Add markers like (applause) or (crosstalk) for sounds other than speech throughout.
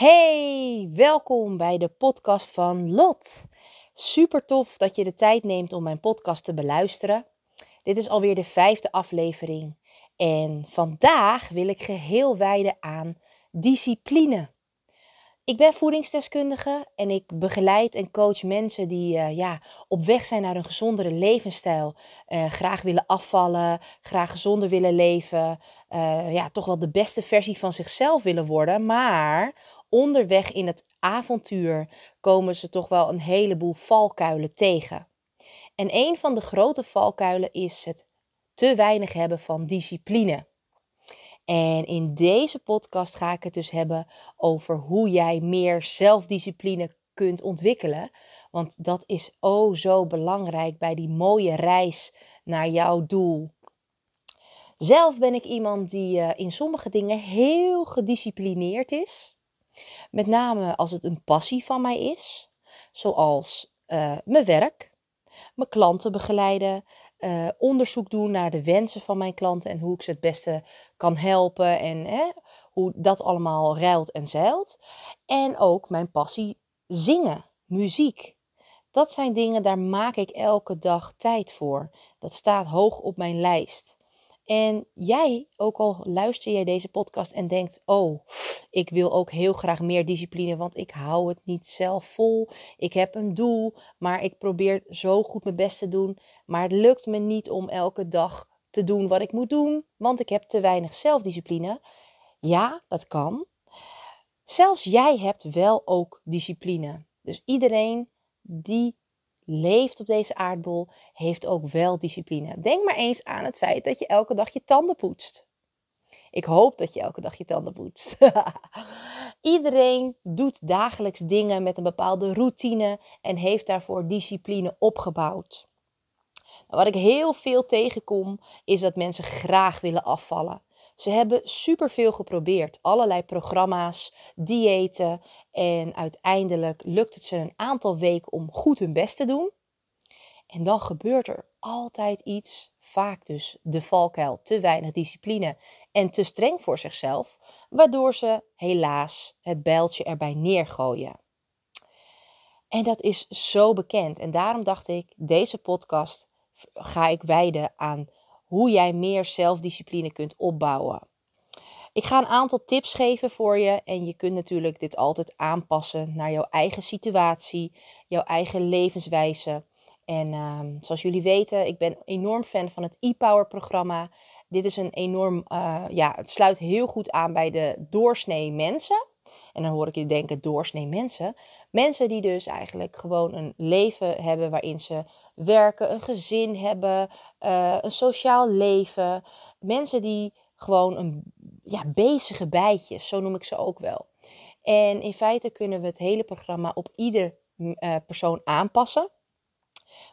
Hey, welkom bij de podcast van Lot. Super tof dat je de tijd neemt om mijn podcast te beluisteren. Dit is alweer de vijfde aflevering en vandaag wil ik geheel wijden aan discipline. Ik ben voedingsdeskundige en ik begeleid en coach mensen die uh, ja, op weg zijn naar een gezondere levensstijl. Uh, graag willen afvallen, graag gezonder willen leven. Uh, ja, toch wel de beste versie van zichzelf willen worden. Maar onderweg in het avontuur komen ze toch wel een heleboel valkuilen tegen. En een van de grote valkuilen is het te weinig hebben van discipline. En in deze podcast ga ik het dus hebben over hoe jij meer zelfdiscipline kunt ontwikkelen. Want dat is oh zo belangrijk bij die mooie reis naar jouw doel. Zelf ben ik iemand die uh, in sommige dingen heel gedisciplineerd is. Met name als het een passie van mij is, zoals uh, mijn werk, mijn klanten begeleiden, uh, onderzoek doen naar de wensen van mijn klanten en hoe ik ze het beste kan helpen en hè, hoe dat allemaal ruilt en zeilt. En ook mijn passie zingen, muziek. Dat zijn dingen, daar maak ik elke dag tijd voor. Dat staat hoog op mijn lijst. En jij, ook al luister jij deze podcast en denkt: Oh, ik wil ook heel graag meer discipline, want ik hou het niet zelf vol. Ik heb een doel, maar ik probeer zo goed mijn best te doen. Maar het lukt me niet om elke dag te doen wat ik moet doen, want ik heb te weinig zelfdiscipline. Ja, dat kan. Zelfs jij hebt wel ook discipline. Dus iedereen die leeft op deze aardbol, heeft ook wel discipline. Denk maar eens aan het feit dat je elke dag je tanden poetst. Ik hoop dat je elke dag je tanden poetst. (laughs) Iedereen doet dagelijks dingen met een bepaalde routine en heeft daarvoor discipline opgebouwd. Nou, wat ik heel veel tegenkom, is dat mensen graag willen afvallen. Ze hebben superveel geprobeerd, allerlei programma's, diëten en uiteindelijk lukt het ze een aantal weken om goed hun best te doen. En dan gebeurt er altijd iets, vaak dus de valkuil, te weinig discipline en te streng voor zichzelf, waardoor ze helaas het bijltje erbij neergooien. En dat is zo bekend en daarom dacht ik, deze podcast ga ik wijden aan hoe jij meer zelfdiscipline kunt opbouwen. Ik ga een aantal tips geven voor je en je kunt natuurlijk dit altijd aanpassen naar jouw eigen situatie, jouw eigen levenswijze. En uh, zoals jullie weten, ik ben enorm fan van het e-power programma. Dit is een enorm, uh, ja, het sluit heel goed aan bij de doorsnee mensen. En dan hoor ik je denken, doorsnee mensen. Mensen die dus eigenlijk gewoon een leven hebben waarin ze werken, een gezin hebben, uh, een sociaal leven. Mensen die gewoon een ja, bezige bijtjes, zo noem ik ze ook wel. En in feite kunnen we het hele programma op ieder uh, persoon aanpassen.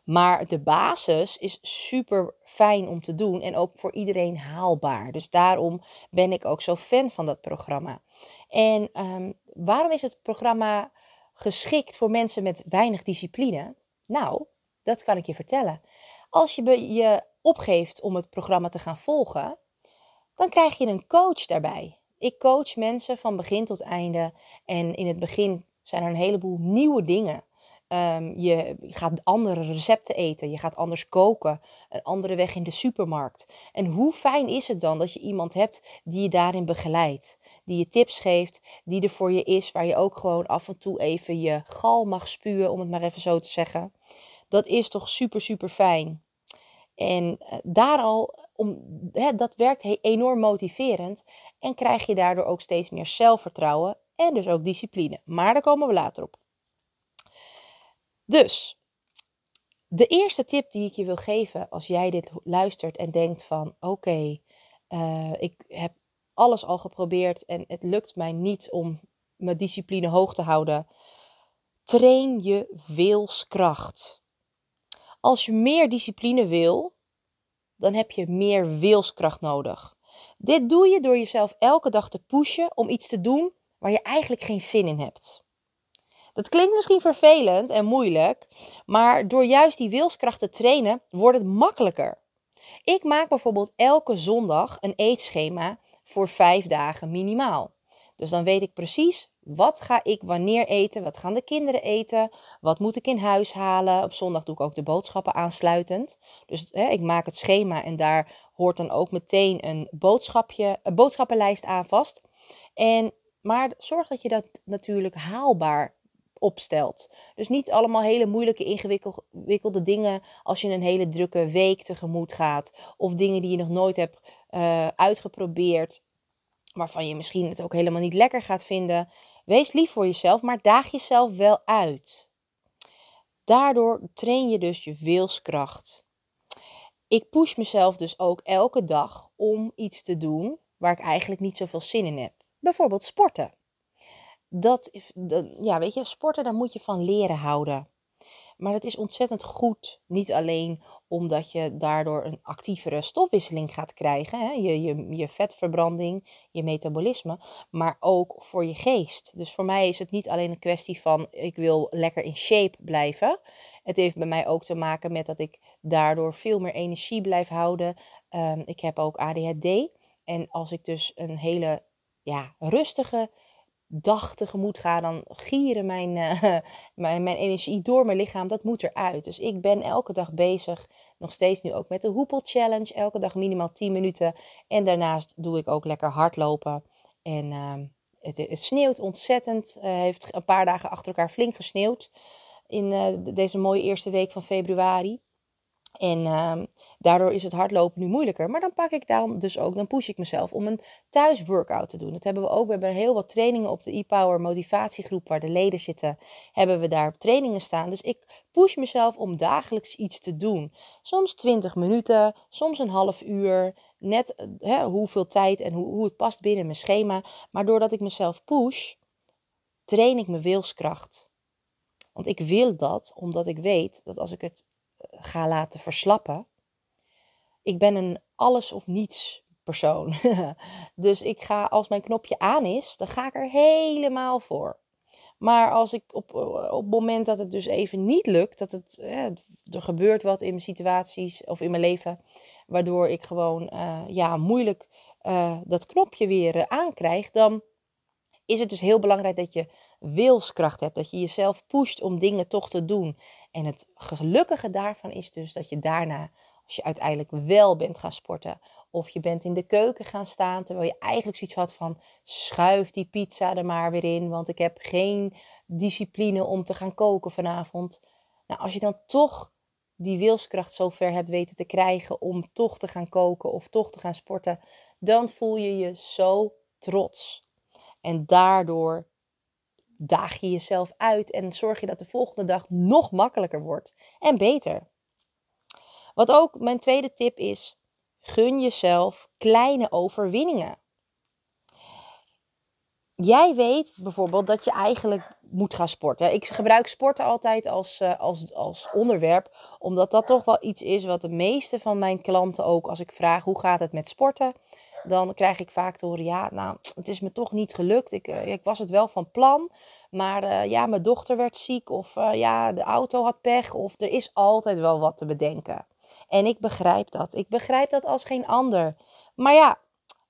Maar de basis is super fijn om te doen en ook voor iedereen haalbaar. Dus daarom ben ik ook zo fan van dat programma. En um, waarom is het programma geschikt voor mensen met weinig discipline? Nou, dat kan ik je vertellen. Als je je opgeeft om het programma te gaan volgen, dan krijg je een coach daarbij. Ik coach mensen van begin tot einde. En in het begin zijn er een heleboel nieuwe dingen. Um, je gaat andere recepten eten, je gaat anders koken, een andere weg in de supermarkt. En hoe fijn is het dan dat je iemand hebt die je daarin begeleidt, die je tips geeft, die er voor je is, waar je ook gewoon af en toe even je gal mag spuwen, om het maar even zo te zeggen. Dat is toch super, super fijn. En uh, daar al, om, dat werkt enorm motiverend en krijg je daardoor ook steeds meer zelfvertrouwen en dus ook discipline. Maar daar komen we later op. Dus, de eerste tip die ik je wil geven als jij dit luistert en denkt van oké, uh, ik heb alles al geprobeerd en het lukt mij niet om mijn discipline hoog te houden. Train je wilskracht. Als je meer discipline wil, dan heb je meer wilskracht nodig. Dit doe je door jezelf elke dag te pushen om iets te doen waar je eigenlijk geen zin in hebt. Dat klinkt misschien vervelend en moeilijk, maar door juist die wilskracht te trainen wordt het makkelijker. Ik maak bijvoorbeeld elke zondag een eetschema voor vijf dagen minimaal. Dus dan weet ik precies wat ga ik wanneer eten, wat gaan de kinderen eten, wat moet ik in huis halen. Op zondag doe ik ook de boodschappen aansluitend. Dus hè, ik maak het schema en daar hoort dan ook meteen een, boodschapje, een boodschappenlijst aan vast. En, maar zorg dat je dat natuurlijk haalbaar opstelt. Dus niet allemaal hele moeilijke, ingewikkelde dingen als je een hele drukke week tegemoet gaat. Of dingen die je nog nooit hebt uh, uitgeprobeerd, waarvan je misschien het ook helemaal niet lekker gaat vinden. Wees lief voor jezelf, maar daag jezelf wel uit. Daardoor train je dus je wilskracht. Ik push mezelf dus ook elke dag om iets te doen waar ik eigenlijk niet zoveel zin in heb. Bijvoorbeeld sporten. Dat, ja, weet je, sporten, daar moet je van leren houden. Maar het is ontzettend goed, niet alleen omdat je daardoor een actievere stofwisseling gaat krijgen, hè? Je, je, je vetverbranding, je metabolisme, maar ook voor je geest. Dus voor mij is het niet alleen een kwestie van ik wil lekker in shape blijven. Het heeft bij mij ook te maken met dat ik daardoor veel meer energie blijf houden. Um, ik heb ook ADHD. En als ik dus een hele ja, rustige dag tegemoet ga, dan gieren mijn, uh, (laughs) mijn, mijn energie door mijn lichaam. Dat moet eruit. Dus ik ben elke dag bezig, nog steeds nu ook met de Hoepel Challenge. Elke dag minimaal 10 minuten. En daarnaast doe ik ook lekker hardlopen. En uh, het, het, sneeuwt ontzettend. Uh, heeft een paar dagen achter elkaar flink gesneeuwd. In uh, deze mooie eerste week van februari. En uh, daardoor is het hardlopen nu moeilijker. Maar dan pak ik dan dus ook, dan push ik mezelf om een thuisworkout te doen. Dat hebben we ook. We hebben heel wat trainingen op de e-power motivatiegroep waar de leden zitten. Hebben we daar trainingen staan. Dus ik push mezelf om dagelijks iets te doen. Soms 20 minuten, soms een half uur. Net eh, hè, hoeveel tijd en hoe, hoe het past binnen mijn schema. Maar doordat ik mezelf push, train ik mijn wilskracht. Want ik wil dat omdat ik weet dat als ik het ga laten verslappen. Ik ben een alles of niets persoon. (laughs) dus ik ga, als mijn knopje aan is, dan ga ik er helemaal voor. Maar als ik op, op het moment dat het dus even niet lukt, dat het, er gebeurt wat in mijn situaties of in mijn leven, waardoor ik gewoon uh, ja, moeilijk uh, dat knopje weer uh, aankrijg, dan is het dus heel belangrijk dat je wilskracht hebt. Dat je jezelf pusht om dingen toch te doen. En het gelukkige daarvan is dus dat je daarna, als je uiteindelijk wel bent gaan sporten, of je bent in de keuken gaan staan, terwijl je eigenlijk zoiets had van schuif die pizza er maar weer in, want ik heb geen discipline om te gaan koken vanavond. Nou, als je dan toch die wilskracht zo ver hebt weten te krijgen om toch te gaan koken of toch te gaan sporten, dan voel je je zo trots. En daardoor daag je jezelf uit en zorg je dat de volgende dag nog makkelijker wordt en beter. Wat ook mijn tweede tip is: gun jezelf kleine overwinningen. Jij weet bijvoorbeeld dat je eigenlijk moet gaan sporten. Ik gebruik sporten altijd als, eh, als, als onderwerp, omdat dat toch wel iets is wat de meeste van mijn klanten ook, als ik vraag hoe gaat het met sporten, dan krijg ik vaak te horen: ja, nou, het is me toch niet gelukt. Ik, uh, ik was het wel van plan, maar uh, ja, mijn dochter werd ziek, of uh, ja, de auto had pech, of er is altijd wel wat te bedenken. En ik begrijp dat. Ik begrijp dat als geen ander. Maar ja,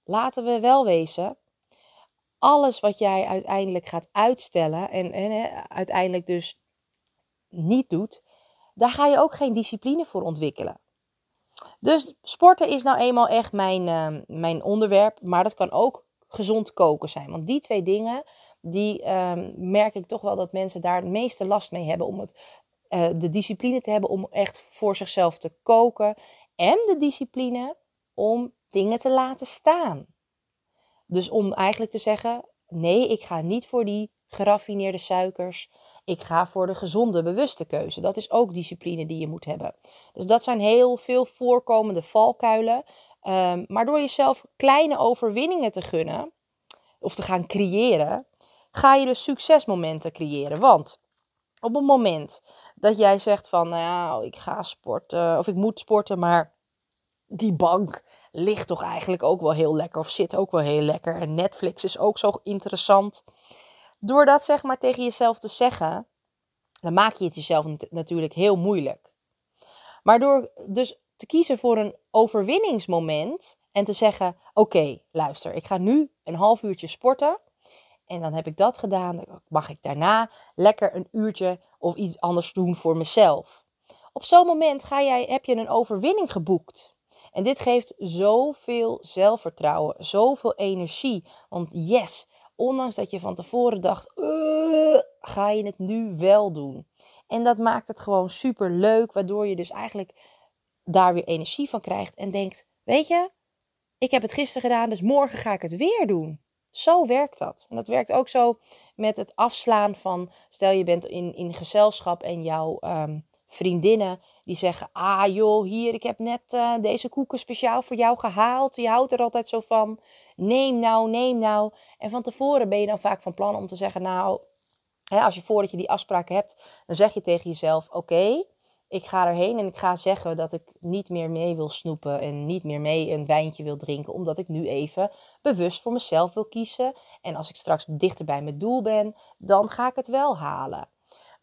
laten we wel wezen. Alles wat jij uiteindelijk gaat uitstellen en, en uiteindelijk dus niet doet, daar ga je ook geen discipline voor ontwikkelen. Dus sporten is nou eenmaal echt mijn, uh, mijn onderwerp. Maar dat kan ook gezond koken zijn. Want die twee dingen, die uh, merk ik toch wel dat mensen daar het meeste last mee hebben. Om het, uh, de discipline te hebben om echt voor zichzelf te koken. En de discipline om dingen te laten staan. Dus om eigenlijk te zeggen: nee, ik ga niet voor die geraffineerde suikers. Ik ga voor de gezonde, bewuste keuze. Dat is ook discipline die je moet hebben. Dus dat zijn heel veel voorkomende valkuilen. Um, maar door jezelf kleine overwinningen te gunnen of te gaan creëren, ga je dus succesmomenten creëren. Want op het moment dat jij zegt van, nou, ik ga sporten of ik moet sporten, maar die bank ligt toch eigenlijk ook wel heel lekker of zit ook wel heel lekker en Netflix is ook zo interessant. Door dat zeg maar tegen jezelf te zeggen, dan maak je het jezelf natuurlijk heel moeilijk. Maar door dus te kiezen voor een overwinningsmoment en te zeggen: Oké, luister, ik ga nu een half uurtje sporten. En dan heb ik dat gedaan. Dan mag ik daarna lekker een uurtje of iets anders doen voor mezelf. Op zo'n moment ga jij, heb je een overwinning geboekt. En dit geeft zoveel zelfvertrouwen, zoveel energie. Want yes, ondanks dat je van tevoren dacht, ga je het nu wel doen. En dat maakt het gewoon super leuk, waardoor je dus eigenlijk daar weer energie van krijgt en denkt: Weet je, ik heb het gisteren gedaan, dus morgen ga ik het weer doen. Zo werkt dat. En dat werkt ook zo met het afslaan van, stel je bent in, in gezelschap en jouw um, vriendinnen die zeggen, ah joh, hier, ik heb net uh, deze koeken speciaal voor jou gehaald. Je houdt er altijd zo van. Neem nou, neem nou. En van tevoren ben je dan vaak van plan om te zeggen, nou, hè, als je voordat je die afspraak hebt, dan zeg je tegen jezelf, oké, ik ga erheen en ik ga zeggen dat ik niet meer mee wil snoepen en niet meer mee een wijntje wil drinken, omdat ik nu even bewust voor mezelf wil kiezen. En als ik straks dichter bij mijn doel ben, dan ga ik het wel halen.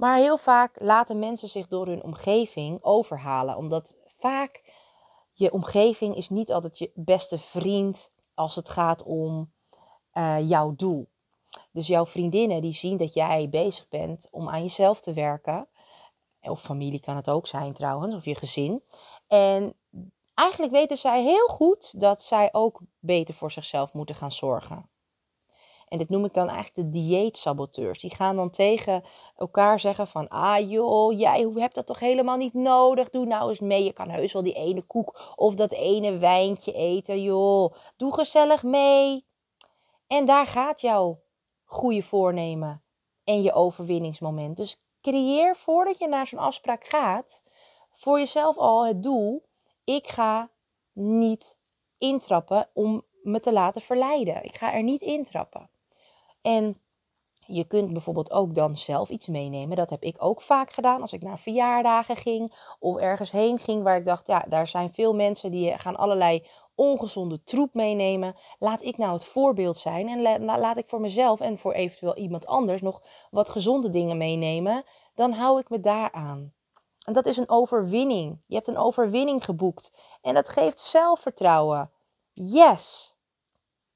Maar heel vaak laten mensen zich door hun omgeving overhalen, omdat vaak je omgeving is niet altijd je beste vriend als het gaat om uh, jouw doel. Dus jouw vriendinnen die zien dat jij bezig bent om aan jezelf te werken. Of familie kan het ook zijn trouwens, of je gezin. En eigenlijk weten zij heel goed dat zij ook beter voor zichzelf moeten gaan zorgen. En dit noem ik dan eigenlijk de dieetsaboteurs. Die gaan dan tegen elkaar zeggen van... Ah joh, jij hebt dat toch helemaal niet nodig. Doe nou eens mee. Je kan heus wel die ene koek of dat ene wijntje eten, joh. Doe gezellig mee. En daar gaat jouw goede voornemen en je overwinningsmoment. Dus creëer voordat je naar zo'n afspraak gaat... voor jezelf al het doel... Ik ga niet intrappen om me te laten verleiden. Ik ga er niet intrappen. En je kunt bijvoorbeeld ook dan zelf iets meenemen. Dat heb ik ook vaak gedaan als ik naar verjaardagen ging of ergens heen ging waar ik dacht, ja, daar zijn veel mensen die gaan allerlei ongezonde troep meenemen. Laat ik nou het voorbeeld zijn en laat ik voor mezelf en voor eventueel iemand anders nog wat gezonde dingen meenemen. Dan hou ik me daaraan. En dat is een overwinning. Je hebt een overwinning geboekt. En dat geeft zelfvertrouwen. Yes.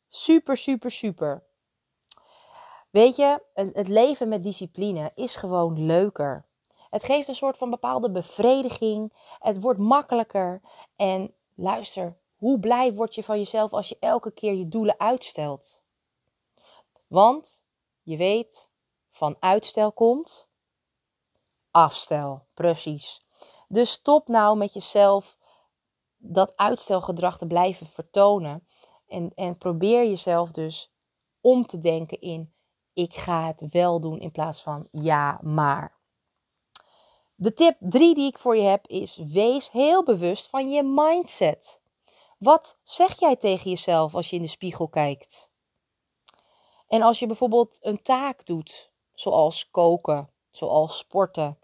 Super, super, super. Weet je, het leven met discipline is gewoon leuker. Het geeft een soort van bepaalde bevrediging. Het wordt makkelijker. En luister, hoe blij word je van jezelf als je elke keer je doelen uitstelt? Want je weet, van uitstel komt afstel. Precies. Dus stop nou met jezelf dat uitstelgedrag te blijven vertonen. En, en probeer jezelf dus om te denken in ik ga het wel doen in plaats van ja, maar. De tip 3 die ik voor je heb is: wees heel bewust van je mindset. Wat zeg jij tegen jezelf als je in de spiegel kijkt? En als je bijvoorbeeld een taak doet, zoals koken, zoals sporten,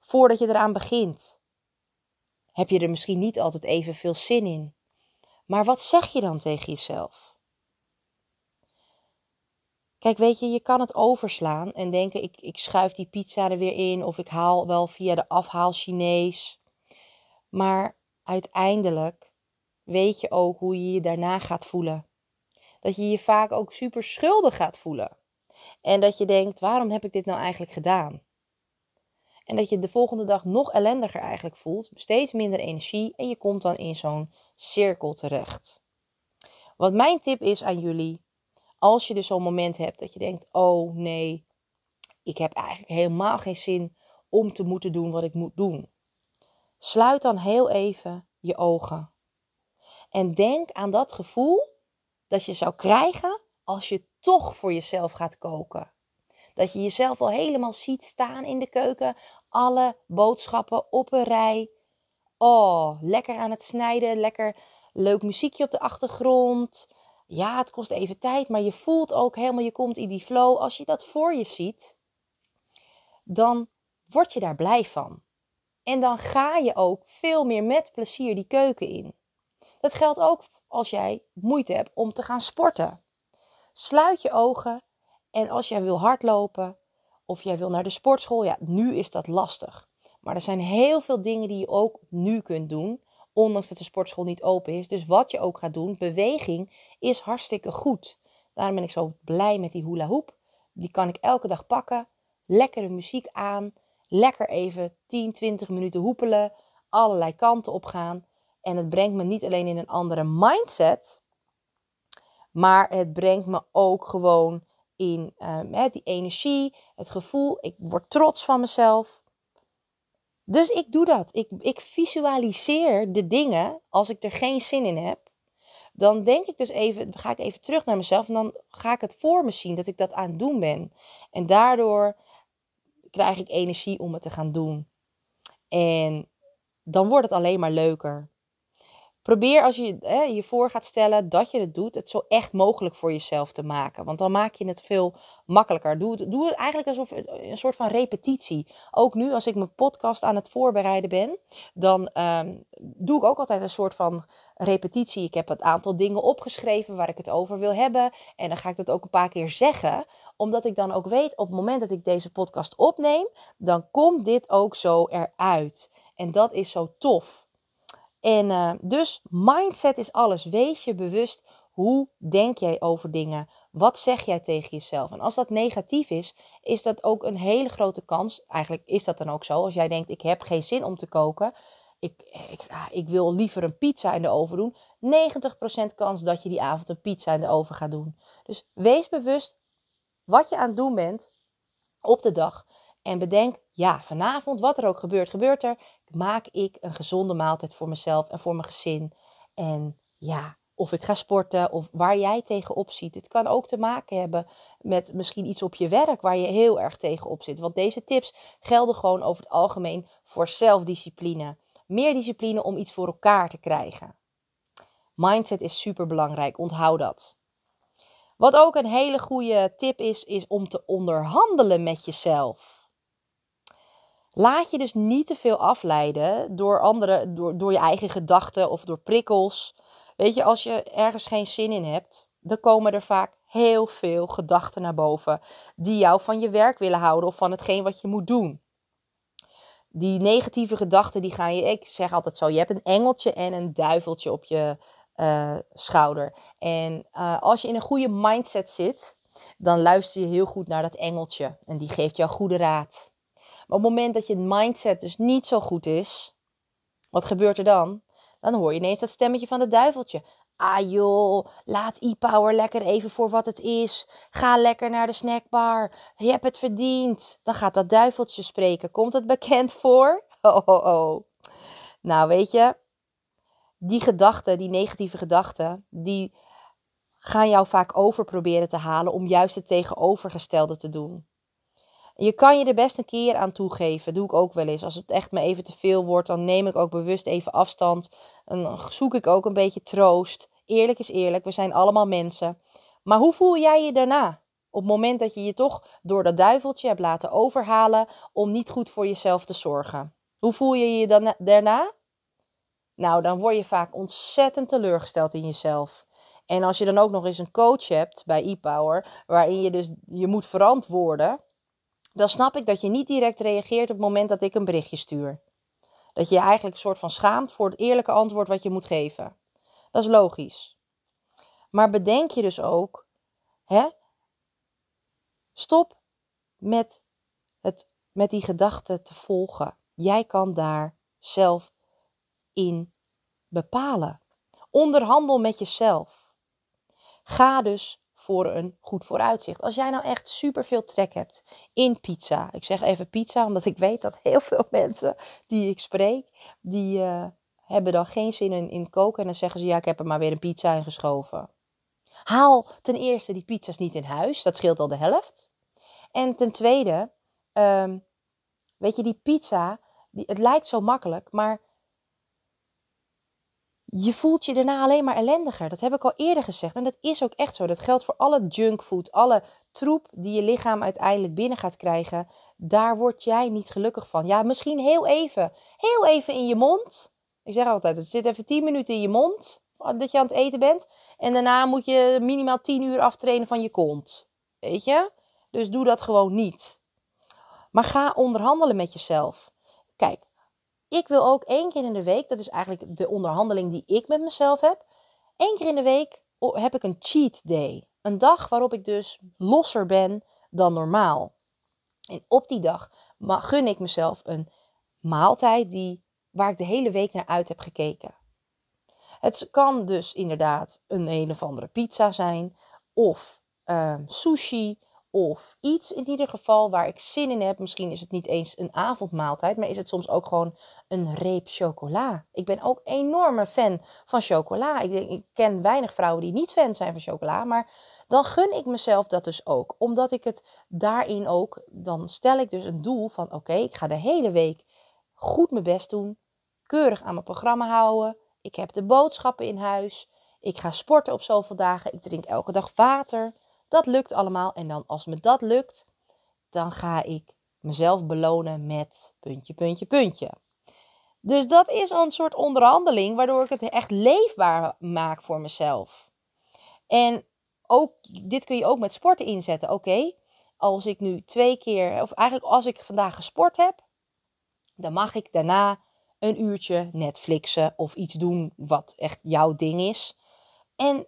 voordat je eraan begint, heb je er misschien niet altijd even veel zin in. Maar wat zeg je dan tegen jezelf? Kijk, weet je, je kan het overslaan en denken: ik, ik schuif die pizza er weer in of ik haal wel via de afhaal Chinees. Maar uiteindelijk weet je ook hoe je je daarna gaat voelen. Dat je je vaak ook super schuldig gaat voelen. En dat je denkt: waarom heb ik dit nou eigenlijk gedaan? En dat je de volgende dag nog ellendiger eigenlijk voelt, steeds minder energie en je komt dan in zo'n cirkel terecht. Wat mijn tip is aan jullie, als je dus zo'n moment hebt dat je denkt: oh nee, ik heb eigenlijk helemaal geen zin om te moeten doen wat ik moet doen. Sluit dan heel even je ogen. En denk aan dat gevoel dat je zou krijgen als je toch voor jezelf gaat koken. Dat je jezelf al helemaal ziet staan in de keuken, alle boodschappen op een rij. Oh, lekker aan het snijden, lekker leuk muziekje op de achtergrond ja, het kost even tijd, maar je voelt ook helemaal, je komt in die flow. Als je dat voor je ziet, dan word je daar blij van. En dan ga je ook veel meer met plezier die keuken in. Dat geldt ook als jij moeite hebt om te gaan sporten. Sluit je ogen en als jij wil hardlopen of jij wil naar de sportschool, ja, nu is dat lastig. Maar er zijn heel veel dingen die je ook nu kunt doen ondanks dat de sportschool niet open is. Dus wat je ook gaat doen, beweging is hartstikke goed. Daarom ben ik zo blij met die hula hoop. Die kan ik elke dag pakken. Lekkere muziek aan. Lekker even 10, 20 minuten hoepelen. Allerlei kanten op gaan. En het brengt me niet alleen in een andere mindset. Maar het brengt me ook gewoon in uh, die energie, het gevoel. Ik word trots van mezelf. Dus ik doe dat. Ik, ik visualiseer de dingen als ik er geen zin in heb. Dan denk ik dus even, ga ik even terug naar mezelf en dan ga ik het voor me zien dat ik dat aan het doen ben. En daardoor krijg ik energie om het te gaan doen. En dan wordt het alleen maar leuker. Probeer als je hè, je voor gaat stellen dat je het doet, het zo echt mogelijk voor jezelf te maken. Want dan maak je het veel makkelijker. Doe het, doe het eigenlijk alsof een soort van repetitie. Ook nu, als ik mijn podcast aan het voorbereiden ben, dan um, doe ik ook altijd een soort van repetitie. Ik heb het aantal dingen opgeschreven waar ik het over wil hebben. En dan ga ik dat ook een paar keer zeggen. Omdat ik dan ook weet, op het moment dat ik deze podcast opneem, dan komt dit ook zo eruit. En dat is zo tof. En uh, dus mindset is alles. Wees je bewust hoe denk jij over dingen? Wat zeg jij tegen jezelf? En als dat negatief is, is dat ook een hele grote kans. Eigenlijk is dat dan ook zo. Als jij denkt, ik heb geen zin om te koken. Ik, ik, ik wil liever een pizza in de oven doen. 90% kans dat je die avond een pizza in de oven gaat doen. Dus wees bewust wat je aan het doen bent op de dag. En bedenk, ja, vanavond, wat er ook gebeurt, gebeurt er. Maak ik een gezonde maaltijd voor mezelf en voor mijn gezin. En ja, of ik ga sporten of waar jij tegenop ziet. Het kan ook te maken hebben met misschien iets op je werk waar je heel erg tegenop zit. Want deze tips gelden gewoon over het algemeen voor zelfdiscipline. Meer discipline om iets voor elkaar te krijgen. Mindset is super belangrijk, onthoud dat. Wat ook een hele goede tip is, is om te onderhandelen met jezelf. Laat je dus niet te veel afleiden door, andere, door, door je eigen gedachten of door prikkels. Weet je, als je ergens geen zin in hebt, dan komen er vaak heel veel gedachten naar boven die jou van je werk willen houden of van hetgeen wat je moet doen. Die negatieve gedachten, die gaan je, ik zeg altijd zo, je hebt een engeltje en een duiveltje op je uh, schouder. En uh, als je in een goede mindset zit, dan luister je heel goed naar dat engeltje en die geeft jou goede raad. Maar op het moment dat je mindset dus niet zo goed is, wat gebeurt er dan? Dan hoor je ineens dat stemmetje van het duiveltje. Ah joh, laat e-power lekker even voor wat het is. Ga lekker naar de snackbar. Je hebt het verdiend. Dan gaat dat duiveltje spreken. Komt het bekend voor? Oh, oh, oh. Nou, weet je, die gedachten, die negatieve gedachten, die gaan jou vaak over proberen te halen om juist het tegenovergestelde te doen. Je kan je er best een keer aan toegeven. Doe ik ook wel eens. Als het echt me even te veel wordt, dan neem ik ook bewust even afstand. Dan zoek ik ook een beetje troost. Eerlijk is eerlijk, we zijn allemaal mensen. Maar hoe voel jij je daarna? Op het moment dat je je toch door dat duiveltje hebt laten overhalen om niet goed voor jezelf te zorgen. Hoe voel je je dan daarna? Nou, dan word je vaak ontzettend teleurgesteld in jezelf. En als je dan ook nog eens een coach hebt bij ePower, waarin je dus je moet verantwoorden, dan snap ik dat je niet direct reageert op het moment dat ik een berichtje stuur. Dat je je eigenlijk een soort van schaamt voor het eerlijke antwoord wat je moet geven. Dat is logisch. Maar bedenk je dus ook, hè? Stop met, het, met die gedachten te volgen. Jij kan daar zelf in bepalen. Onderhandel met jezelf. Ga dus voor een goed vooruitzicht. Als jij nou echt super veel trek hebt in pizza. Ik zeg even pizza, omdat ik weet dat heel veel (laughs) mensen die ik spreek, die uh, hebben dan geen zin in, in koken. En dan zeggen ze, ja, ik heb er maar weer een pizza in geschoven. Haal ten eerste die pizza's niet in huis. Dat scheelt al de helft. En ten tweede, um, weet je, die pizza, die, het lijkt zo makkelijk, maar je voelt je daarna alleen maar ellendiger. Dat heb ik al eerder gezegd. En dat is ook echt zo. Dat geldt voor alle junkfood, alle troep die je lichaam uiteindelijk binnen gaat krijgen. Daar word jij niet gelukkig van. Ja, misschien heel even. Heel even in je mond. Ik zeg altijd, het zit even 10 minuten in je mond. Dat je aan het eten bent. En daarna moet je minimaal 10 uur aftrainen van je kont. Weet je? Dus doe dat gewoon niet. Maar ga onderhandelen met jezelf. Kijk, ik wil ook één keer in de week, dat is eigenlijk de onderhandeling die ik met mezelf heb. Eén keer in de week heb ik een cheat day. een dag waarop ik dus losser ben dan normaal. En op die dag gun ik mezelf een maaltijd die, waar ik de hele week naar uit heb gekeken. Het kan dus inderdaad een een of andere pizza zijn, of uh, sushi, of iets in ieder geval waar ik zin in heb. Misschien is het niet eens een avondmaaltijd, maar is het soms ook gewoon een reep chocola. Ik ben ook enorme fan van chocola. Ik, denk, ik ken weinig vrouwen die niet fan zijn van chocola, maar dan gun ik mezelf dat dus ook. Omdat ik het daarin ook, dan stel ik dus een doel van oké, ik ga de hele week goed mijn best doen, keurig aan mijn programma houden. Ik heb de boodschappen in huis. Ik ga sporten op zoveel dagen. Ik drink elke dag water. Dat lukt allemaal. En dan als me dat lukt, dan ga ik mezelf belonen met puntje, puntje, puntje. Dus dat is een soort onderhandeling waardoor ik het echt leefbaar maak voor mezelf. En ook, dit kun je ook met sporten inzetten. Oké, als ik nu twee keer, of eigenlijk als ik vandaag gesport heb, dan mag ik daarna een uurtje Netflixen of iets doen wat echt jouw ding is. En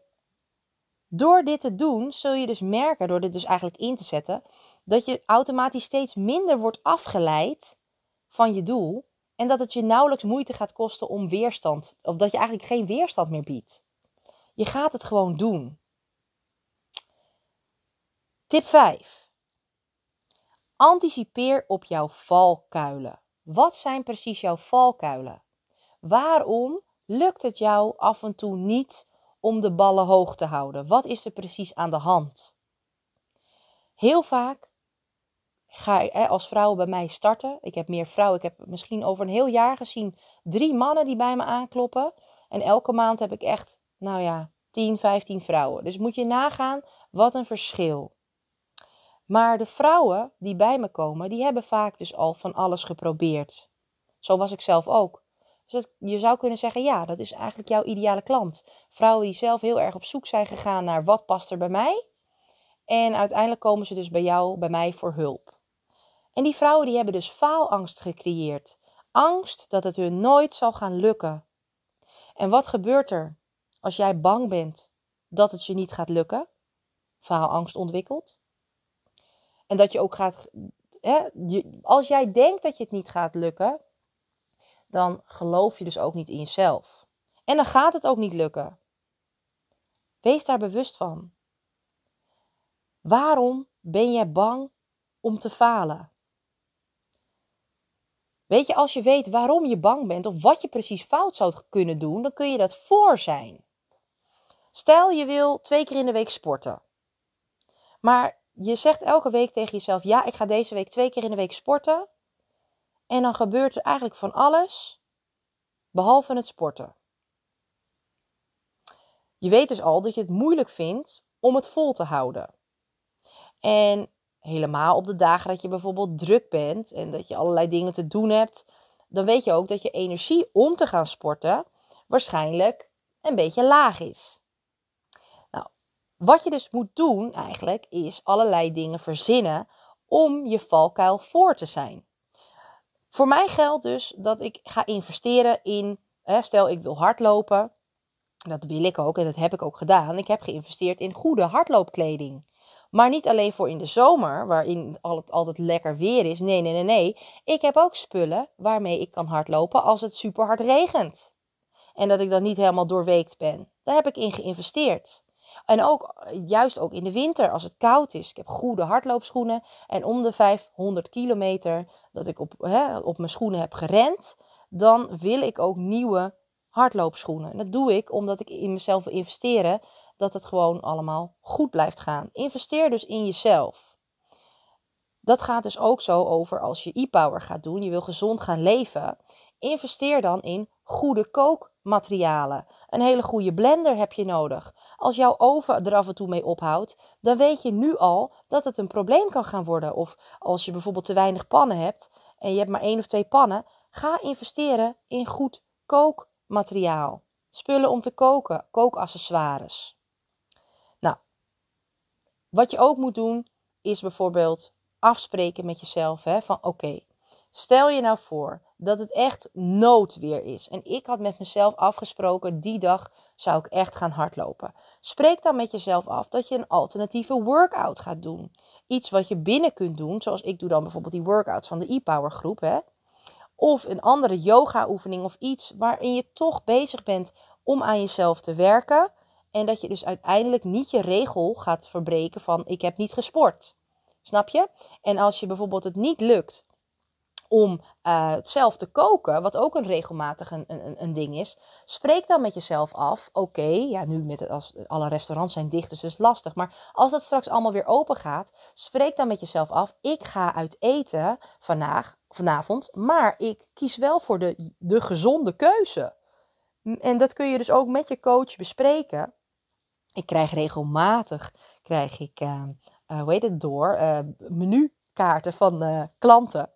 door dit te doen, zul je dus merken, door dit dus eigenlijk in te zetten, dat je automatisch steeds minder wordt afgeleid van je doel. En dat het je nauwelijks moeite gaat kosten om weerstand, of dat je eigenlijk geen weerstand meer biedt. Je gaat het gewoon doen. Tip 5. Anticipeer op jouw valkuilen. Wat zijn precies jouw valkuilen? Waarom lukt het jou af en toe niet om de ballen hoog te houden? Wat is er precies aan de hand? Heel vaak ga ik als vrouwen bij mij starten. Ik heb meer vrouwen. Ik heb misschien over een heel jaar gezien drie mannen die bij me aankloppen. En elke maand heb ik echt, nou ja, 10, 15 vrouwen. Dus moet je nagaan wat een verschil. Maar de vrouwen die bij me komen, die hebben vaak dus al van alles geprobeerd. Zo was ik zelf ook. Dus je zou kunnen zeggen, ja, dat is eigenlijk jouw ideale klant. Vrouwen die zelf heel erg op zoek zijn gegaan naar wat past er bij mij. En uiteindelijk komen ze dus bij jou, bij mij voor hulp. En die vrouwen die hebben dus faalangst gecreëerd. Angst dat het hun nooit zal gaan lukken. En wat gebeurt er als jij bang bent dat het je niet gaat lukken? Faalangst ontwikkelt. En dat je ook gaat. Hè, als jij denkt dat je het niet gaat lukken, dan geloof je dus ook niet in jezelf. En dan gaat het ook niet lukken. Wees daar bewust van. Waarom ben jij bang om te falen? Weet je, als je weet waarom je bang bent of wat je precies fout zou kunnen doen, dan kun je dat voor zijn. Stel je wil twee keer in de week sporten. Maar je zegt elke week tegen jezelf: ja, ik ga deze week twee keer in de week sporten. En dan gebeurt er eigenlijk van alles, behalve het sporten. Je weet dus al dat je het moeilijk vindt om het vol te houden. En helemaal op de dagen dat je bijvoorbeeld druk bent en dat je allerlei dingen te doen hebt, dan weet je ook dat je energie om te gaan sporten waarschijnlijk een beetje laag is. Nou, wat je dus moet doen eigenlijk is allerlei dingen verzinnen om je valkuil voor te zijn. Voor mij geldt dus dat ik ga investeren in, hè, stel ik wil hardlopen, dat wil ik ook en dat heb ik ook gedaan. Ik heb geïnvesteerd in goede hardloopkleding. Maar niet alleen voor in de zomer, waarin het altijd lekker weer is. Nee, nee, nee, nee. Ik heb ook spullen waarmee ik kan hardlopen als het super hard regent. En dat ik dan niet helemaal doorweekt ben. Daar heb ik in geïnvesteerd. En ook, juist ook in de winter, als het koud is. Ik heb goede hardloopschoenen. En om de 500 kilometer dat ik op, hè, op mijn schoenen heb gerend, dan wil ik ook nieuwe hardloopschoenen. En dat doe ik omdat ik in mezelf wil investeren dat het gewoon allemaal goed blijft gaan. Investeer dus in jezelf. Dat gaat dus ook zo over als je e-power gaat doen, je wil gezond gaan leven. Investeer dan in goede kookmaterialen. Een hele goede blender heb je nodig. Als jouw oven er af en toe mee ophoudt, dan weet je nu al dat het een probleem kan gaan worden. Of als je bijvoorbeeld te weinig pannen hebt en je hebt maar één of twee pannen, ga investeren in goed kookmateriaal. Spullen om te koken, kookaccessoires. Nou, wat je ook moet doen, is bijvoorbeeld afspreken met jezelf hè, van oké, Stel je nou voor dat het echt noodweer is. En ik had met mezelf afgesproken, die dag zou ik echt gaan hardlopen. Spreek dan met jezelf af dat je een alternatieve workout gaat doen. Iets wat je binnen kunt doen, zoals ik doe dan bijvoorbeeld die workouts van de e-power groep. Hè? Of een andere yoga oefening of iets waarin je toch bezig bent om aan jezelf te werken. En dat je dus uiteindelijk niet je regel gaat verbreken van ik heb niet gesport. Snap je? En als je bijvoorbeeld het niet lukt om uh, zelf te koken, wat ook een regelmatig een, een, een ding is, spreek dan met jezelf af. Oké, ja, nu met als alle restaurants zijn dicht, dus dat is lastig. Maar als dat straks allemaal weer open gaat, spreek dan met jezelf af. Ik ga uit eten vandaag, vanavond, maar ik kies wel voor de, de gezonde keuze. En dat kun je dus ook met je coach bespreken. Ik krijg regelmatig, krijg ik, uh, uh, hoe heet het, door, menukaarten van klanten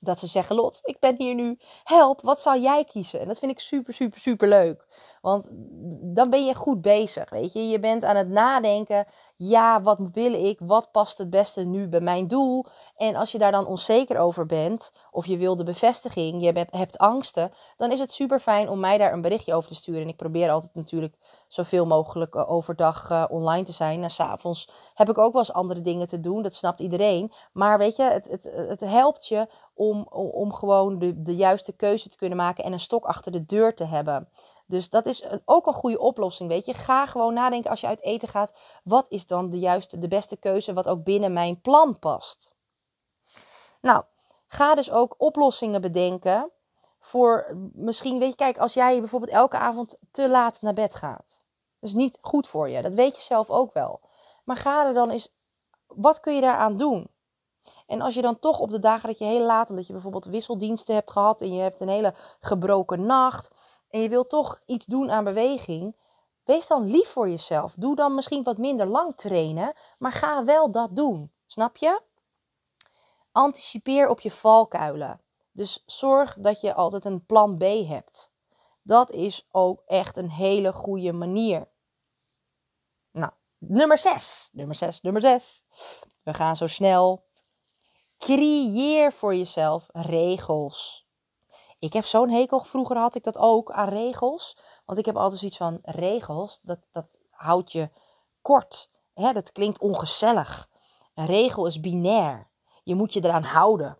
dat ze zeggen: Lot, ik ben hier nu, help, wat zou jij kiezen? En dat vind ik super, super, super leuk. Want dan ben je goed bezig, weet je. Je bent aan het nadenken, ja, wat wil ik? Wat past het beste nu bij mijn doel? En als je daar dan onzeker over bent, of je wil de bevestiging, je hebt angsten, dan is het super fijn om mij daar een berichtje over te sturen. En ik probeer altijd natuurlijk zoveel mogelijk eh, overdag uh, online te zijn. En s'avonds heb ik ook wel eens andere dingen te doen, dat snapt iedereen. Maar weet je, het, het, het helpt je om, om gewoon de, de juiste keuze te kunnen maken en een stok achter de deur te hebben. Dus dat is ook een goede oplossing, weet je. Ga gewoon nadenken als je uit eten gaat. Wat is dan de juiste, de beste keuze wat ook binnen mijn plan past? Nou, ga dus ook oplossingen bedenken voor misschien, weet je, kijk, als jij bijvoorbeeld elke avond te laat naar bed gaat. Dat is niet goed voor je, dat weet je zelf ook wel. Maar ga er dan eens, wat kun je daaraan doen? En als je dan toch op de dagen dat je heel laat, omdat je bijvoorbeeld wisseldiensten hebt gehad en je hebt een hele gebroken nacht en je wilt toch iets doen aan beweging, wees dan lief voor jezelf. Doe dan misschien wat minder lang trainen, maar ga wel dat doen. Snap je? Anticipeer op je valkuilen. Dus zorg dat je altijd een plan B hebt. Dat is ook echt een hele goede manier. Nou, nummer 6. Nummer 6, nummer 6. We gaan zo snel. Creëer voor jezelf regels. Ik heb zo'n hekel, vroeger had ik dat ook aan regels. Want ik heb altijd zoiets van regels, dat, dat houdt je kort. Hè, dat klinkt ongezellig. Een regel is binair. Je moet je eraan houden.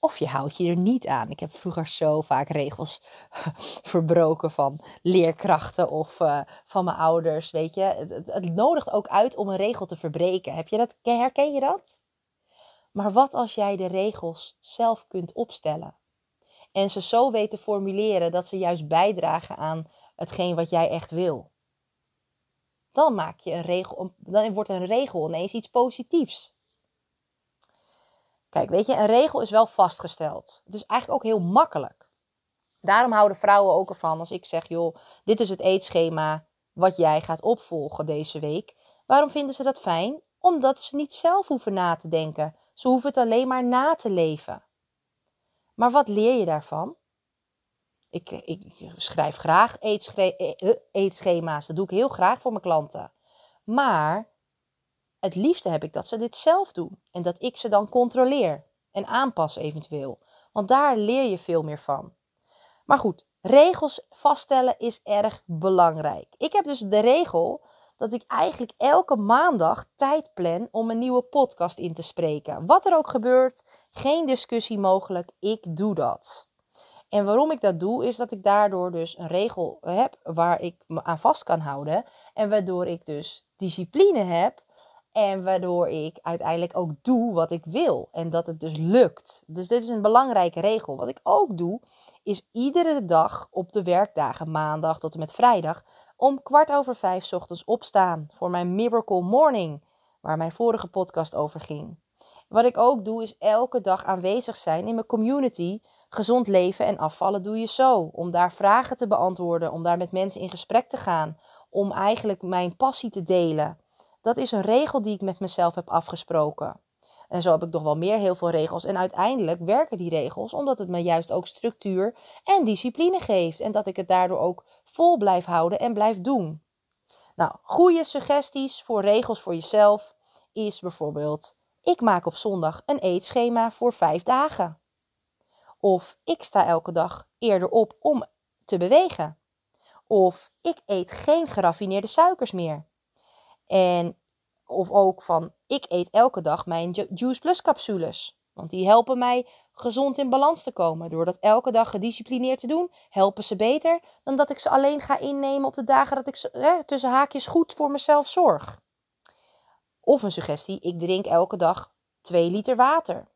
Of je houdt je er niet aan. Ik heb vroeger zo vaak regels (laughs) verbroken van leerkrachten of uh, van mijn ouders. Weet je, het, het, nodigt ook uit om een regel te verbreken. Heb je dat, herken je dat? Maar wat als jij de regels zelf kunt opstellen? En ze zo weet te formuleren dat ze juist bijdragen aan hetgeen wat jij echt wil. Dan maak je een regel, dan wordt een regel ineens iets positiefs. Kijk, weet je, een regel is wel vastgesteld. Het is eigenlijk ook heel makkelijk. Daarom houden vrouwen ook ervan als ik zeg, joh, dit is het eetschema wat jij gaat opvolgen deze week. Waarom vinden ze dat fijn? Omdat ze niet zelf hoeven na te denken. Ze hoeven het alleen maar na te leven. Maar wat leer je daarvan? Ik, ik schrijf graag eh, eetschema's. Dat doe ik heel graag voor mijn klanten. Maar het liefste heb ik dat ze dit zelf doen. En dat ik ze dan controleer. En aanpas eventueel. Want daar leer je veel meer van. Maar goed, regels vaststellen is erg belangrijk. Ik heb dus de regel dat ik eigenlijk elke maandag tijd plan om een nieuwe podcast in te spreken. Wat er ook gebeurt, geen discussie mogelijk. Ik doe dat. En waarom ik dat doe, is dat ik daardoor dus een regel heb waar ik me aan vast kan houden. En waardoor ik dus discipline heb. En waardoor ik uiteindelijk ook doe wat ik wil. En dat het dus lukt. Dus dit is een belangrijke regel. Wat ik ook doe, is iedere dag op de werkdagen, maandag tot en met vrijdag, om kwart over vijf ochtends opstaan voor mijn Miracle Morning, waar mijn vorige podcast over ging. Wat ik ook doe, is elke dag aanwezig zijn in mijn community. Gezond leven en afvallen doe je zo. Om daar vragen te beantwoorden, om daar met mensen in gesprek te gaan, om eigenlijk mijn passie te delen. Dat is een regel die ik met mezelf heb afgesproken. En zo heb ik nog wel meer heel veel regels. En uiteindelijk werken die regels omdat het me juist ook structuur en discipline geeft. En dat ik het daardoor ook vol blijf houden en blijf doen. Nou, goede suggesties voor regels voor jezelf is bijvoorbeeld: ik maak op zondag een eetschema voor vijf dagen. Of ik sta elke dag eerder op om te bewegen. Of ik eet geen geraffineerde suikers meer. En of ook van ik eet elke dag mijn Juice Plus capsules. Want die helpen mij gezond in balans te komen. Door dat elke dag gedisciplineerd te doen, helpen ze beter dan dat ik ze alleen ga innemen op de dagen dat ik eh, tussen haakjes goed voor mezelf zorg. Of een suggestie, ik drink elke dag 2 liter water.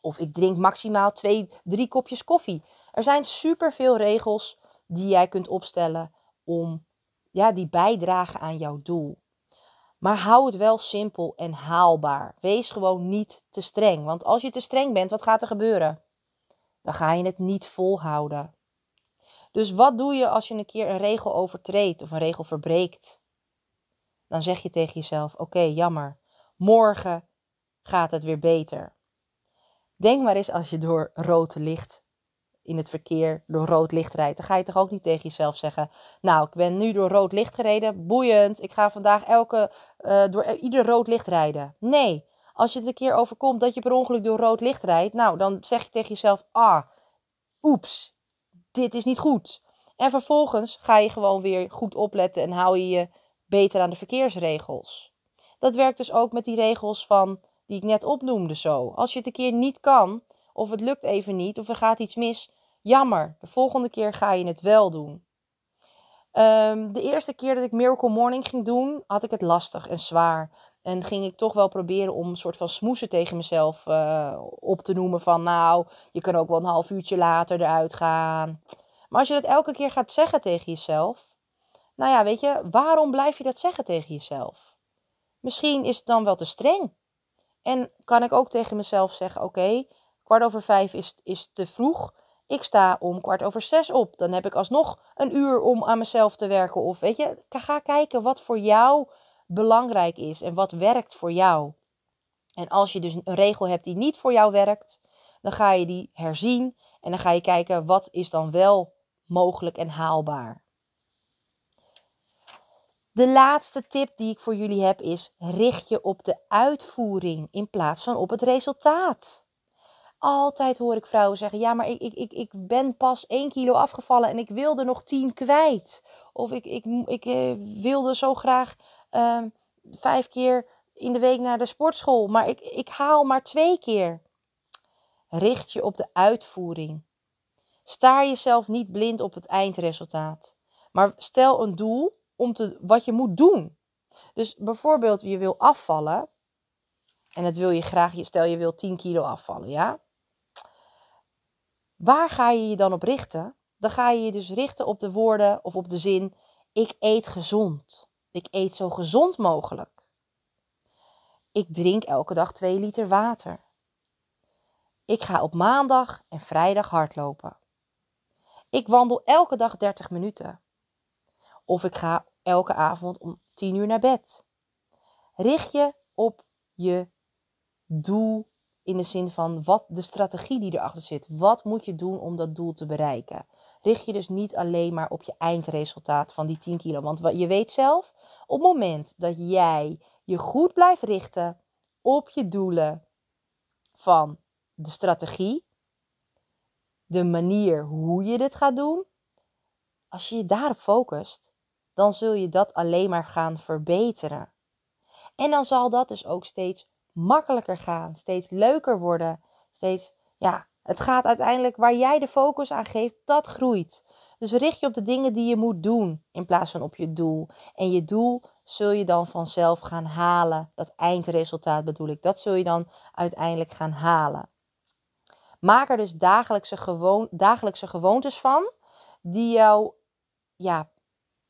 Of ik drink maximaal 2, 3 kopjes koffie. Er zijn superveel regels die jij kunt opstellen om ja, die bijdragen aan jouw doel. Maar hou het wel simpel en haalbaar. Wees gewoon niet te streng. Want als je te streng bent, wat gaat er gebeuren? Dan ga je het niet volhouden. Dus wat doe je als je een keer een regel overtreedt of een regel verbreekt? Dan zeg je tegen jezelf: Oké, jammer. Morgen gaat het weer beter. Denk maar eens als je door rood licht in het verkeer door rood licht rijdt, dan ga je toch ook niet tegen jezelf zeggen: Nou, ik ben nu door rood licht gereden, boeiend. Ik ga vandaag elke, uh, door ieder rood licht rijden. Nee, als je het een keer overkomt dat je per ongeluk door rood licht rijdt, nou, dan zeg je tegen jezelf: Ah, oeps, dit is niet goed. En vervolgens ga je gewoon weer goed opletten en hou je je beter aan de verkeersregels. Dat werkt dus ook met die regels van die ik net opnoemde zo. Als je het een keer niet kan, of het lukt even niet, of er gaat iets mis, jammer. De volgende keer ga je het wel doen. Ehm, de eerste keer dat ik Miracle Morning ging doen, had ik het lastig en zwaar. En ging ik toch wel proberen om een soort van smoesen tegen mezelf uh, op te noemen. Van nou, je kan ook wel een half uurtje later eruit gaan. Maar als je dat elke keer gaat zeggen tegen jezelf. Nou ja, weet je, waarom blijf je dat zeggen tegen jezelf? Misschien is het dan wel te streng. En kan ik ook tegen mezelf zeggen: oké, kwart over vijf is, is te vroeg. Ik sta om kwart over zes op. Dan heb ik alsnog een uur om aan mezelf te werken. Of weet je, ga kijken wat voor jou belangrijk is en wat werkt voor jou. En als je dus een regel hebt die niet voor jou werkt, dan ga je die herzien en dan ga je kijken wat is dan wel mogelijk en haalbaar. De laatste tip die ik voor jullie heb is: richt je op de uitvoering in plaats van op het resultaat. Altijd hoor ik vrouwen zeggen: Ja, maar ik, ik, ik, ik ben pas 1 kilo afgevallen en ik wilde nog 10 kwijt. Of ik, ik, ik eh, wilde zo graag uh, vijf keer in de week naar de sportschool, maar ik, ik haal maar twee keer. Richt je op de uitvoering. Staar jezelf niet blind op het eindresultaat, maar stel een doel om te, wat je moet doen. Dus bijvoorbeeld, je wil afvallen. En dat wil je graag, stel je wil 10 kilo afvallen, ja? Waar ga je je dan op richten? Dan ga je je dus richten op de woorden of op de zin: ik eet gezond. Ik eet zo gezond mogelijk. Ik drink elke dag 2 liter water. Ik ga op maandag en vrijdag hardlopen. Ik wandel elke dag 30 minuten. Of ik ga elke avond om 10 uur naar bed. Richt je op je doel in de zin van wat de strategie die erachter zit. Wat moet je doen om dat doel te bereiken? Richt je dus niet alleen maar op je eindresultaat van die 10 kilo. Want je weet zelf, op het moment dat jij je goed blijft richten op je doelen van de strategie, de manier hoe je dit gaat doen, als je je daarop focust, dan zul je dat alleen maar gaan verbeteren. En dan zal dat dus ook steeds makkelijker gaan, steeds leuker worden, steeds, ja, het gaat uiteindelijk waar jij de focus aan geeft, dat groeit. Dus richt je op de dingen die je moet doen in plaats van op je doel. En je doel zul je dan vanzelf gaan halen. Dat eindresultaat bedoel ik. Dat zul je dan uiteindelijk gaan halen. Maak er dus dagelijkse, gewoon, dagelijkse gewoontes van die jou ja,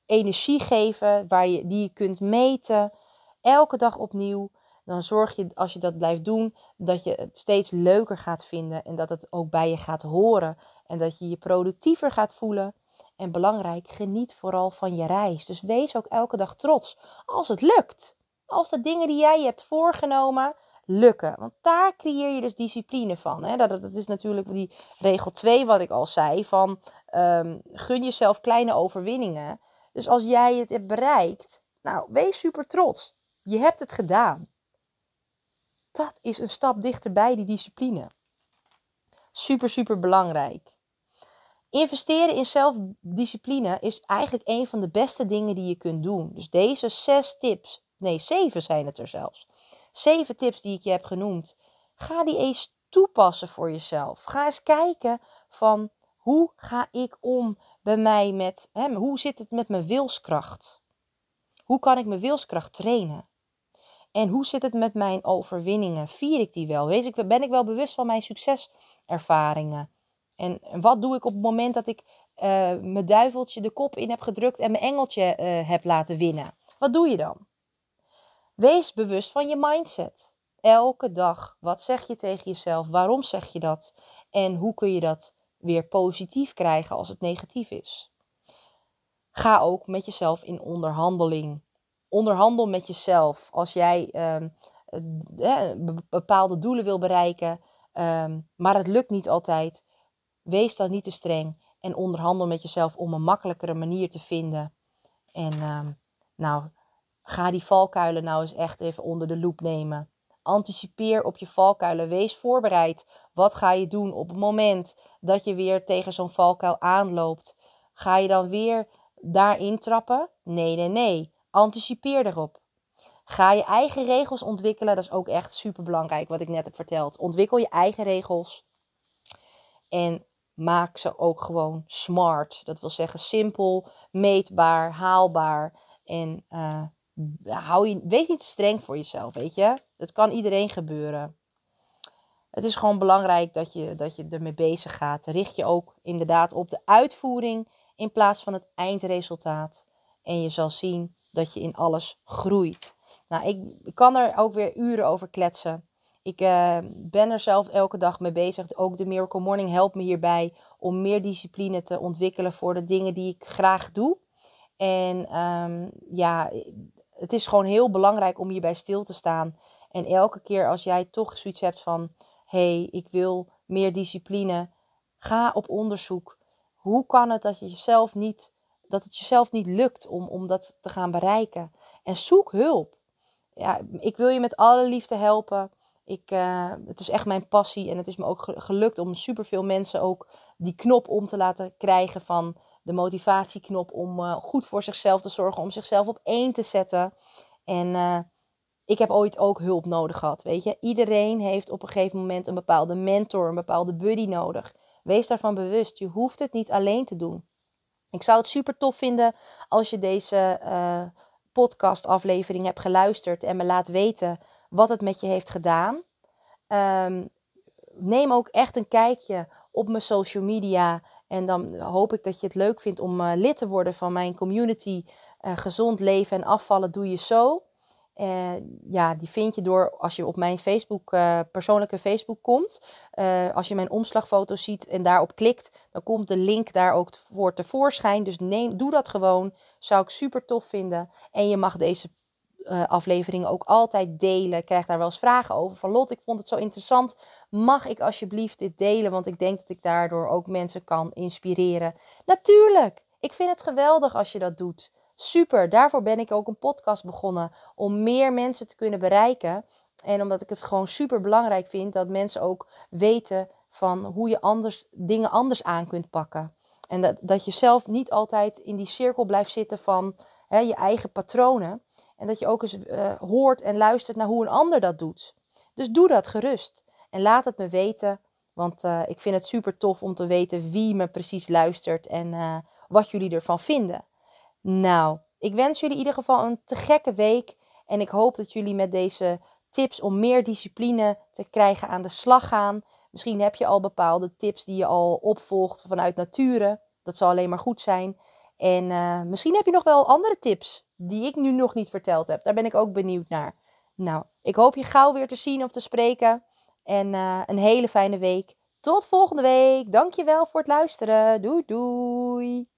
energie geven, waar je, die je kunt meten, elke dag opnieuw. Dan zorg je, als je dat blijft doen, dat je het steeds leuker gaat vinden en dat het ook bij je gaat horen. En dat je je productiever gaat voelen. En belangrijk, geniet vooral van je reis. Dus wees ook elke dag trots als het lukt. Als de dingen die jij hebt voorgenomen lukken. Want daar creëer je dus discipline van. Hè? Dat, dat is natuurlijk die regel 2 wat ik al zei. Van um, gun jezelf kleine overwinningen. Dus als jij het hebt bereikt, nou, wees super trots. Je hebt het gedaan. Dat is een stap dichterbij die discipline. Super, super belangrijk. Investeren in zelfdiscipline is eigenlijk een van de beste dingen die je kunt doen. Dus deze zes tips, nee, zeven zijn het er zelfs. Zeven tips die ik je heb genoemd. Ga die eens toepassen voor jezelf. Ga eens kijken van hoe ga ik om bij mij met, hè, hoe zit het met mijn wilskracht? Hoe kan ik mijn wilskracht trainen? En hoe zit het met mijn overwinningen? Vier ik die wel? Wees ik, ben ik wel bewust van mijn succeservaringen? En wat doe ik op het moment dat ik uh, mijn duiveltje de kop in heb gedrukt en mijn engeltje uh, heb laten winnen? Wat doe je dan? Wees bewust van je mindset. Elke dag. Wat zeg je tegen jezelf? Waarom zeg je dat? En hoe kun je dat weer positief krijgen als het negatief is? Ga ook met jezelf in onderhandeling. Onderhandel met jezelf. Als jij uh, bepaalde doelen wil bereiken, um, maar het lukt niet altijd, wees dan niet te streng en onderhandel met jezelf om een makkelijkere manier te vinden. En um, nou, ga die valkuilen nou eens echt even onder de loep nemen. Anticipeer op je valkuilen. Wees voorbereid. Wat ga je doen op het moment dat je weer tegen zo'n valkuil aanloopt? Ga je dan weer daarin trappen? Nee, nee, nee. Anticipeer erop. Ga je eigen regels ontwikkelen. Dat is ook echt super belangrijk, wat ik net heb verteld. Ontwikkel je eigen regels. En maak ze ook gewoon smart. Dat wil zeggen simpel, meetbaar, haalbaar. En uh, hou je, wees niet streng voor jezelf, weet je. Het kan iedereen gebeuren. Het is gewoon belangrijk dat je, dat je ermee bezig gaat. Richt je ook inderdaad op de uitvoering in plaats van het eindresultaat. En je zal zien dat je in alles groeit. Nou, ik kan er ook weer uren over kletsen. Ik uh, ben er zelf elke dag mee bezig. Ook de Miracle Morning helpt me hierbij om meer discipline te ontwikkelen voor de dingen die ik graag doe. En um, ja, het is gewoon heel belangrijk om hierbij stil te staan. En elke keer als jij toch zoiets hebt van: hey, ik wil meer discipline, ga op onderzoek. Hoe kan het dat, je jezelf niet, dat het jezelf niet lukt om, om dat te gaan bereiken? En zoek hulp. Ja, ik wil je met alle liefde helpen. Ik, uh, het is echt mijn passie en het is me ook gelukt om superveel mensen ook die knop om te laten krijgen van de motivatieknop om uh, goed voor zichzelf te zorgen, om zichzelf op één te zetten. En uh, ik heb ooit ook hulp nodig gehad, weet je. Iedereen heeft op een gegeven moment een bepaalde mentor, een bepaalde buddy nodig. Wees daarvan bewust, je hoeft het niet alleen te doen. Ik zou het super tof vinden als je deze uh, podcast aflevering hebt geluisterd en me laat weten wat het met je heeft gedaan. Um, neem ook echt een kijkje op mijn social media. En dan hoop ik dat je het leuk vindt om uh, lid te worden van mijn community. Uh, gezond leven en afvallen doe je zo. Uh, ja, die vind je door als je op mijn Facebook, persoonlijke Facebook komt. als je mijn omslagfoto ziet en daarop klikt, dan komt de link daar ook voor tevoorschijn. Dus neem, doe dat gewoon. Zou ik super tof vinden. En je mag deze afleveringen ook altijd delen. Krijg daar wel eens vragen over. Van Lot, ik vond het zo interessant. Mag ik alsjeblieft dit delen? Want ik denk dat ik daardoor ook mensen kan inspireren. Natuurlijk, ik vind het geweldig als je dat doet. Super, daarvoor ben ik ook een podcast begonnen. Om meer mensen te kunnen bereiken. En omdat ik het gewoon super belangrijk vind dat mensen ook weten van hoe je anders, dingen anders aan kunt pakken. En dat, dat je zelf niet altijd in die cirkel blijft zitten van hè, je eigen patronen. En dat je ook eens uh, hoort en luistert naar hoe een ander dat doet. Dus doe dat gerust. En laat het me weten. Want uh, ik vind het super tof om te weten wie me precies luistert en uh, wat jullie ervan vinden. Nou, ik wens jullie in ieder geval een te gekke week. En ik hoop dat jullie met deze tips om meer discipline te krijgen aan de slag gaan. Misschien heb je al bepaalde tips die je al opvolgt vanuit nature. Dat zal alleen maar goed zijn. En uh, misschien heb je nog wel andere tips die ik nu nog niet verteld heb. Daar ben ik ook benieuwd naar. Nou, ik hoop je gauw weer te zien of te spreken. En uh, een hele fijne week. Tot volgende week. Dankjewel voor het luisteren. Doei doei.